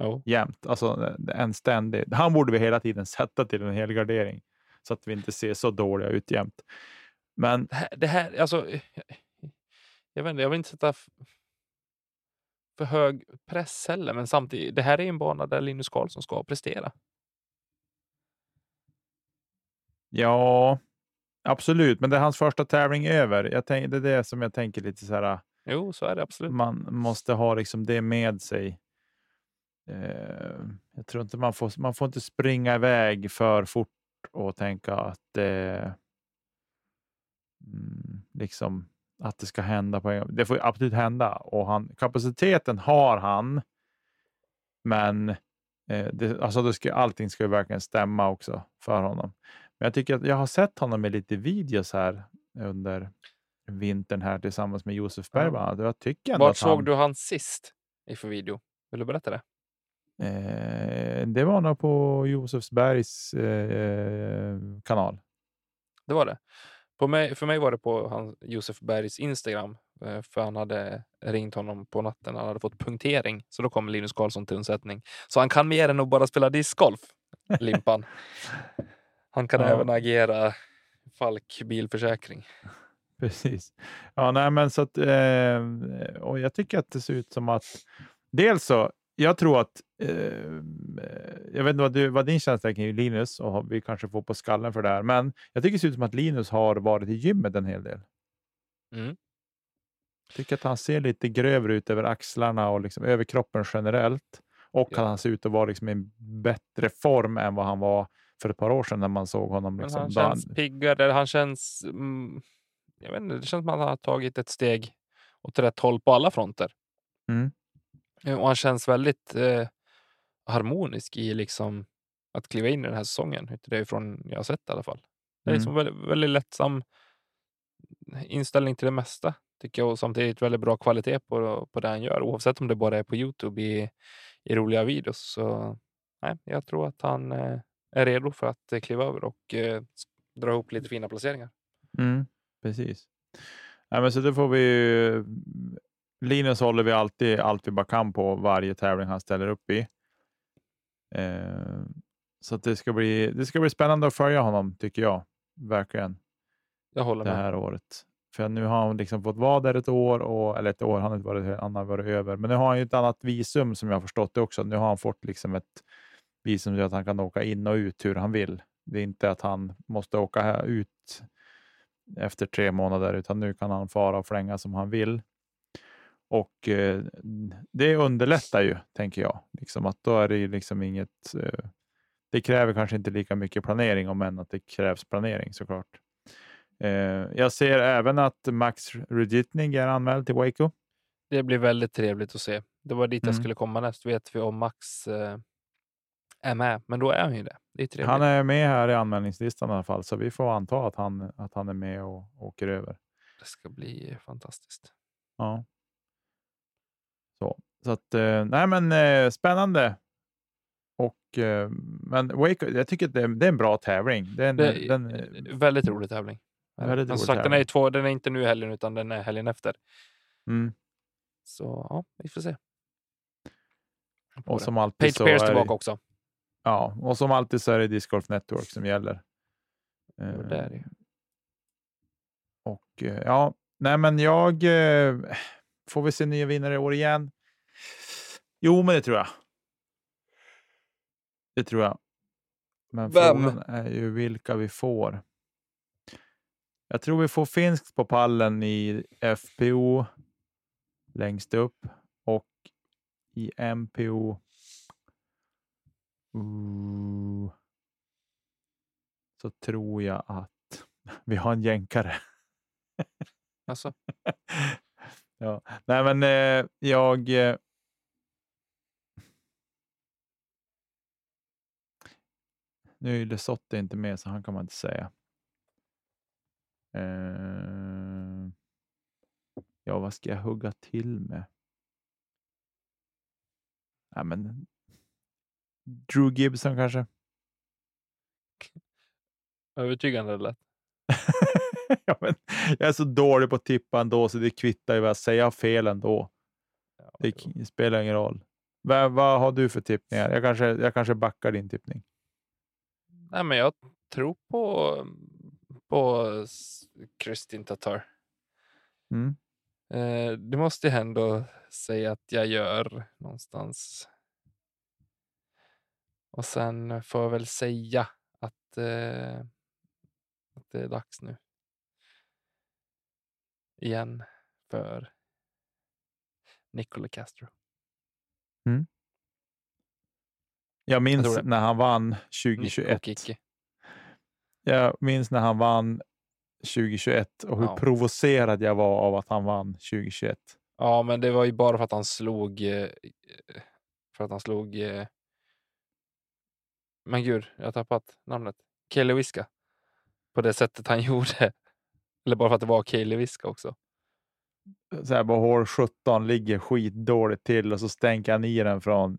Jo. jämt. Alltså en ständig. Han borde vi hela tiden sätta till en helgardering så att vi inte ser så dåliga ut jämt. Men Det här, det här alltså. Jag vet inte, jag vill inte sätta för hög press heller, men samtidigt. Det här är en bana där Linus Karlsson ska prestera. ja, absolut. Men det är hans första tävling över. Jag tänk, det är det som jag tänker lite så här. Jo, så är det absolut. Man måste ha liksom det med sig. Eh, jag tror inte man får, man får inte springa iväg för fort och tänka att mm, liksom, att det ska hända på en gång. Det får ju absolut hända och han, kapaciteten har han. Men eh, det, alltså det ska, allting ska ju verkligen stämma också för honom. Men jag tycker att jag har sett honom i lite videos här under vintern här tillsammans med Josef Berg. Ja. bland annat. Och Jag tycker Vart såg han, du han sist i för video? Vill du berätta det? Eh, det var nog på Josefs Bergs eh, kanal. Det var det. På mig, för mig var det på han, Josef Bergs Instagram. eh, För han hade ringt honom på natten. Han hade fått punktering. Så då kom Linus Karlsson till undsättning. Så han kan mer än att bara spela discgolf, Limpan. *laughs* Han kan Ja. även agera Falk bilförsäkring. *laughs* Precis. Ja, nej, men så att, eh, och jag tycker att det ser ut som att dels så, jag tror att, eh, jag vet inte vad, du, vad din känsla är Linus och vi kanske får på skallen för det här, men jag tycker det ser ut som att Linus har varit i gymmet en hel del. Mm. Jag tycker att han ser lite grövre ut över axlarna och liksom över kroppen generellt. Och Ja. att han ser ut att vara liksom i bättre form än vad han var för ett par år sedan när man såg honom. Liksom, han- känns piggare. Han känns... Mm, jag vet inte, det känns som att han har tagit ett steg åt rätt håll på alla fronter. Mm. Eh, Och han känns väldigt eh, harmonisk i liksom att kliva in i den här säsongen. Det är från jag har sett i alla fall. Det är Mm. liksom väldigt, väldigt lättsam inställning till det mesta. Tycker jag och samtidigt väldigt bra kvalitet på, på det han gör. Oavsett om det bara är på Youtube i, i roliga videos. Så nej, jag tror att han eh, är redo för att eh, kliva över och eh, dra ihop lite fina placeringar. Mm, precis. Ja, men så det får vi ju- Linus håller vi alltid allt vi bara kan på varje tävling han ställer upp i. Eh, så det, ska bli, det ska bli spännande att följa honom tycker jag. Verkligen. Jag håller det med. här året. För nu har han liksom fått vara där ett år, och, eller ett år, han har inte varit, han har varit över. Men nu har han ju ett annat visum som jag har förstått det också. Nu har han fått liksom ett visum som gör att han kan åka in och ut hur han vill. Det är inte att han måste åka här ut efter tre månader, utan nu kan han fara och flänga som han vill. Och eh, det underlättar ju, tänker jag. Liksom att då är det liksom inget... Eh, det kräver kanske inte lika mycket planering, om än att det krävs planering såklart. Eh, jag ser även att Max Ruditnig är anmäld till Waco. Det blir väldigt trevligt att se. Det var dit jag Mm. skulle komma näst. Vet vi om Max eh, är med. Men då är han ju det. Det är trevligt. Han är med här i anmälningslistan i alla fall, så vi får anta att han, att han är med och åker över. Det ska bli fantastiskt. Ja. Så, så att, eh, nej men eh, spännande. Och, eh, men Wake, jag tycker att det är, det är en bra tävling. Det är en, Det den, en väldigt rolig tävling. Väldigt rolig sagt, den är, tävling. två, den är inte nu helgen utan den är helgen efter. mm. Så ja, vi får se. Och som alltid Page så Pierce är tillbaka det, också. ja, och som alltid så är det Disc Golf Network som gäller. Ja, det är det. Och ja, nej men jag får vi se nya vinnare i år igen. Jo, men det tror jag. Det tror jag. Men Vem? frågan är ju vilka vi får. Jag tror vi får finskt på pallen i FPO längst upp och i MPO. Uh, så tror jag att *laughs* vi har en jänkare. Alltså, *laughs* ja. Nej, men eh, jag. Eh, nu är ju Lesotte inte med, så han kan man inte säga. Eh, ja, vad ska jag hugga till med? Nej, men. Drew Gibson kanske? övertygande lätt. *laughs* *laughs* ja, men jag är så dålig på att tippa ändå, så det kvittar ju vad jag säger. Jag har fel ändå. Det spelar ingen roll. Vad, vad har du för tippningar? Jag kanske, jag kanske backar din tippning. Nej, men jag tror på, på Kristin Tatar. Mm. Eh, det måste jag ändå säga att jag gör någonstans. Och sen får jag väl säga att, eh, att det är dags nu. Igen för Nicola Castro. Jag minns det. när han vann Nico 2021. Kiki. Jag minns när han vann 2021 och hur Ja. provocerad jag var av att han vann 2021. Ja, men det var ju bara för att han slog. eh, För att han slog. eh, Men gud, jag har tappat namnet. Kaeli Wiska. På det sättet han *laughs* gjorde. Eller bara för att det var Kaeli Wiska också. Så här på hål 17 ligger skitdåligt till och så stänker han i den från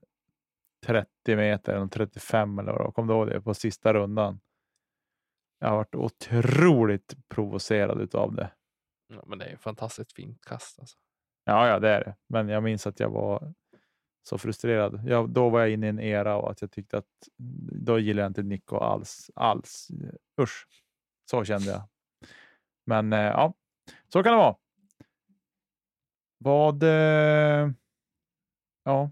30 meter eller 35 eller vad det var. Kom du ihåg det på sista rundan? Jag har varit otroligt provocerad utav det. Ja, men det är ju fantastiskt fint kast. Alltså. Ja, ja, det är det. Men jag minns att jag var så frustrerad. Jag, då var jag inne i en era och att jag tyckte att då gillade jag inte Nico alls. alls. Usch, så kände jag. Men eh, ja, så kan det vara. Vad? Eh, ja,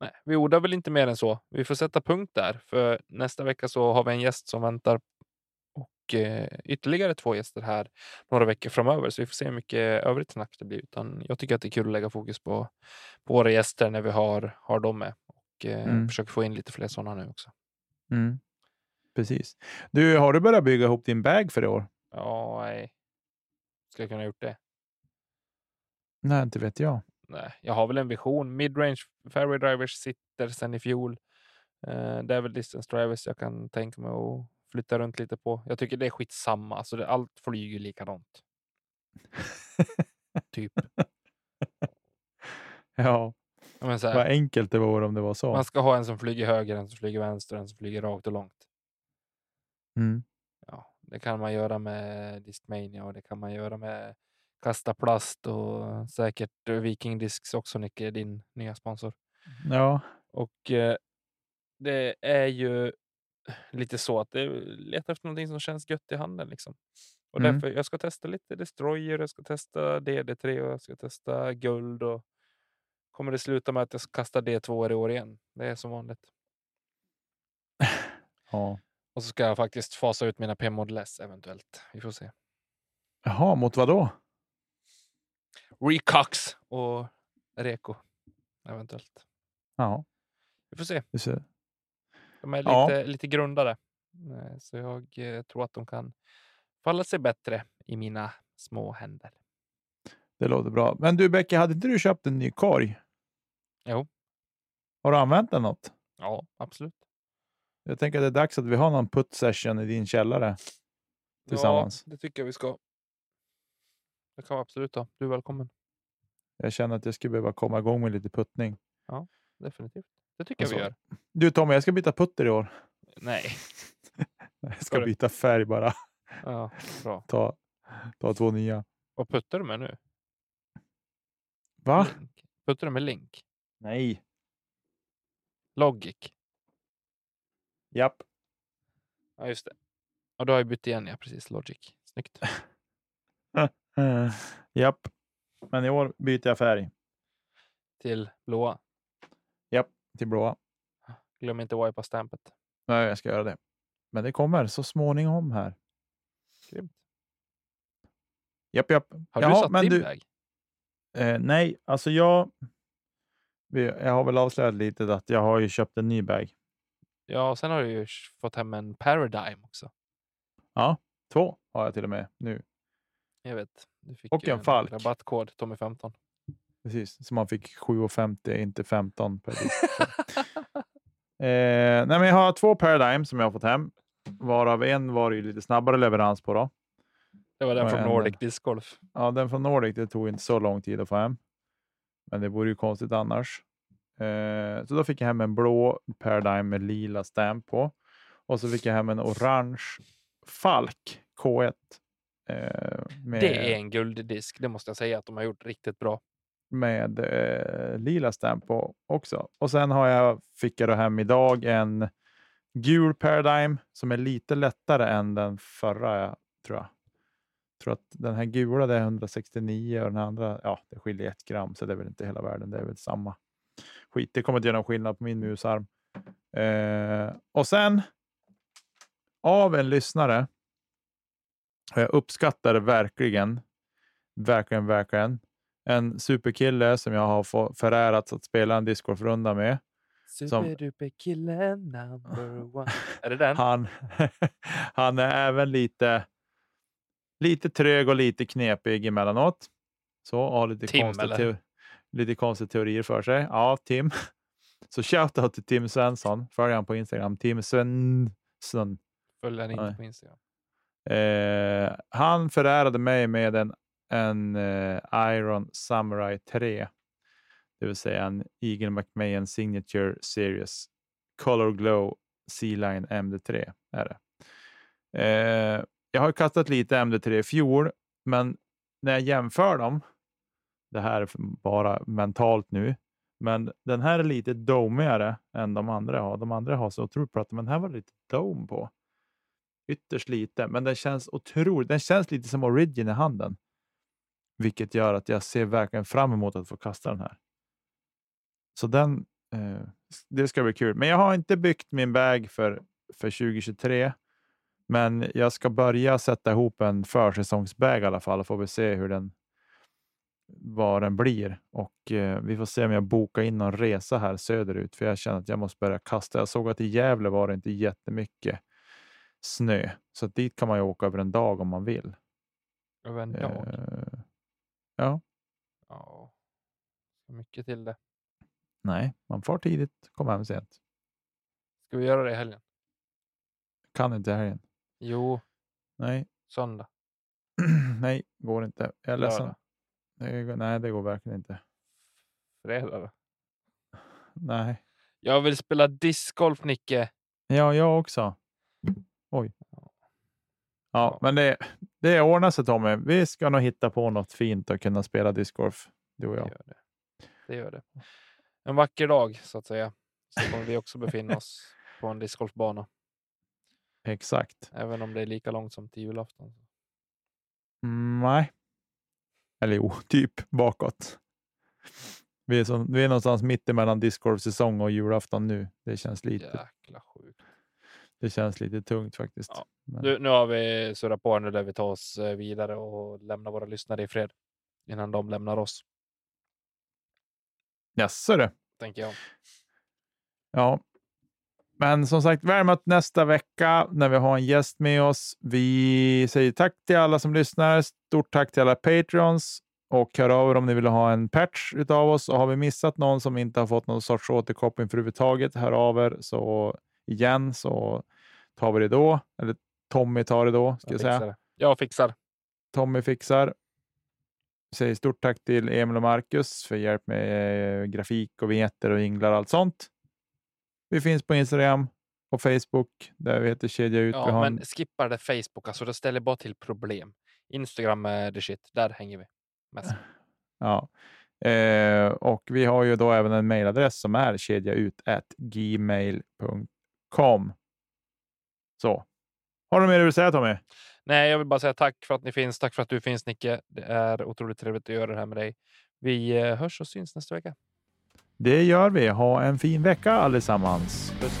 Nej, vi ordar väl inte mer än så. Vi får sätta punkt där. För nästa vecka så har vi en gäst som väntar. Och eh, ytterligare två gäster här några veckor framöver. Så vi får se hur mycket övrigt snack det blir. Utan jag tycker att det är kul att lägga fokus på, på våra gäster när vi har, har dem med. Och Mm. försöker få in lite fler sådana nu också. mm, precis. Du, har du börjat bygga ihop din bag för i år? Ja, nej. Ska jag kunna gjort det? Nej, inte vet jag. Nej, jag har väl en vision. Midrange fairway drivers sitter sedan i fjol. Eh, det är väl distance drivers jag kan tänka mig att flytta runt lite på. Jag tycker det är skitsamma. Så det, allt flyger likadant. typ. *laughs* Ja, Men så vad här, enkelt det vore om det var så. man ska ha en som flyger höger, en som flyger vänster, en som flyger rakt och långt. Mm. Ja, det kan man göra med Discmania och det kan man göra med Kasta Plast och säkert Viking Discs också, Nicke, din nya sponsor. Ja, Och eh, det är ju lite så att det letar efter någonting som känns gött i handen. Liksom. Och Mm. därför jag ska testa lite Destroyer, jag ska testa DD3 och jag ska testa guld. Och kommer det sluta med att jag ska kasta D2 i år igen? Det är som vanligt. *laughs* ja. Och så ska jag faktiskt fasa ut mina P-Model S eventuellt. Vi får se. Jaha, mot vad då? Recox och Reko eventuellt. Ja, Vi får se. du ser. De är Ja. lite, lite grundare. Eh, Så jag eh, tror att de kan falla sig bättre i mina små händer. Det låter bra. Men du Becky, hade inte du köpt en ny korg? Jo. Har du använt den något? Ja, absolut. Jag tänker att det är dags att vi har någon putt session i din källare. Tillsammans. Ja, det tycker jag vi ska. Det kan vi absolut ha. Du är välkommen. Jag känner att jag skulle behöva komma igång med lite puttning. Ja. definitivt. Det tycker jag vi Alltså, gör. Du Tommy, jag ska byta putter i år. Nej. *laughs* Jag Ska byta färg bara. Ja, bra. *laughs* Ta, ta två nya. Vad puttar du med nu? Va? Link. Puttar du med Link? Nej. Logic? Japp. Ja, just det. Ja, du har ju bytt igen, ja. Precis. Logic. Snyggt. *laughs* Japp. Men i år byter jag färg. Till blåa. Japp, till blåa. Glöm inte wipa stampet. Nej, jag ska göra det. Men det kommer så småningom här. Grymt. Japp, japp. Har du Jaha, satt men din du- väg? Eh, nej, alltså jag. Jag har väl avslöjat lite att jag har ju köpt en ny bag. Ja, och sen har du ju fått hem en Paradigm också. Två har jag till och med nu. Jag vet. Du fick Och ju en Falk. rabattkod Tommy15. Precis, så man fick 7,50 inte 15 per *laughs* eh, nej, men jag har två Paradigm som jag har fått hem. Varav en var ju lite snabbare leverans på. Då. Det var den från? Nordic Disc Golf. Ja, den från Nordic det tog inte så lång tid att få hem. Men det vore ju konstigt annars. Eh, så då fick jag hem en blå Paradigm med lila stamp på. Och så fick jag hem en orange Falk K1. Eh, med, Det är en gulddisk. Det måste jag säga att de har gjort riktigt bra. med eh, lila stamp på också. Och sen har jag, fick jag då hem idag en gul Paradigm som är lite lättare än den förra, jag tror jag. tror att den här gula det är 169 och den andra, ja, det skiljer ett gram så det är väl inte hela världen. Det är väl samma skit. Det kommer inte göra någon skillnad på min musarm. Eh, och sen av en lyssnare. och Jag uppskattar det verkligen. Verkligen, verkligen. En superkille som jag har förärats att spela en discgolfrunda med. Superduper kille number one. Är det den? Han, *laughs* han är även lite, lite trög och lite knepig emellanåt. Så, har lite, Tim, konstiga eller? Lite konstiga teorier för sig. Ja, Tim. *laughs* Så shoutout till Tim Svensson. Följ han på Instagram. Tim Svensson. Följer den inte på Instagram. Eh, han förärade mig med en, en eh, Iron Samurai 3. Det vill säga en Eagle McMahon Signature Series Color Glow C-Line MD3 är det. Eh, jag har kastat lite MD3 i fjol, men när jag jämför dem, det här är bara mentalt nu, men den här är lite domigare än de andra har. De andra har så otroligt platta, men den här var lite dom på. Ytterst lite, men den känns otroligt. Den känns lite som origin i handen, vilket gör att jag ser verkligen fram emot att få kasta den här. Så den, eh, det ska bli kul. Men jag har inte byggt min bag för, för 2023. Men jag ska börja sätta ihop en försäsongsbag i alla fall och får vi se hur den vad den blir. Och eh, vi får se om jag bokar in någon resa här söderut för jag känner att jag måste börja kasta. Jag såg att i Gävle var det inte jättemycket snö så dit kan man ju åka över en dag om man vill. Över en dag. Eh, ja, Ja. Så mycket till det. nej, man får tidigt, kommer hem sent. Ska vi göra det i helgen? Kan inte i helgen. Jo, Nej, söndag. *clears throat* nej, går inte. Jag är ledsen. Det nej, det går verkligen inte. Fredag då? Nej, Jag vill spela discgolf, Nicke. ja, jag också. Oj. Ja, men det, det ordnar sig Tommy. Vi ska nog hitta på något fint och kunna spela discgolf, du och Det jag. gör det. Det gör det. En vacker dag, så att säga, så kommer vi också befinna oss *laughs* på en discgolfbana. Exakt. Även om det är lika långt som till julafton. Mm, nej. Eller jo, typ bakåt. Vi är, så, vi är någonstans mitt emellan discgolfsäsong och julafton nu. Det känns lite, Jäkla sjukt. det känns lite tungt faktiskt. Ja. Men, Nu, nu har vi surrat på, nu lär vi ta oss eh, vidare och lämna våra lyssnare i fred innan de lämnar oss, Jaså du. tänker jag. Ja. Men som sagt, väl mött nästa vecka när vi har en gäst med oss. Vi säger tack till alla som lyssnar. Stort tack till alla Patreons och hör av er om ni vill ha en patch utav oss. Och har vi missat någon som inte har fått någon sorts återkoppling för överhuvudtaget, hör av er så igen så tar vi det då. Eller Tommy tar det då, ska jag, Jag säga. fixar det. Jag fixar. Tommy fixar. säger stort tack till Emil och Marcus för hjälp med eh, grafik och vinjetter och jinglar och allt sånt. Vi finns på Instagram och Facebook där vi heter Kedja ut. Ja, men en- skippa det Facebook, alltså det ställer bara till problem. Instagram är the shit, där hänger vi mest. *laughs* Ja. Eh, och vi har ju då även en mejladress som är kedjaut@gmail.com. Så. Har du mer du vill säga Tommy? Nej, jag vill bara säga tack för att ni finns. Tack för att du finns Nicke. Det är otroligt trevligt att göra det här med dig. Vi eh, hörs och syns nästa vecka. Det gör vi. Ha en fin vecka allesammans. Puss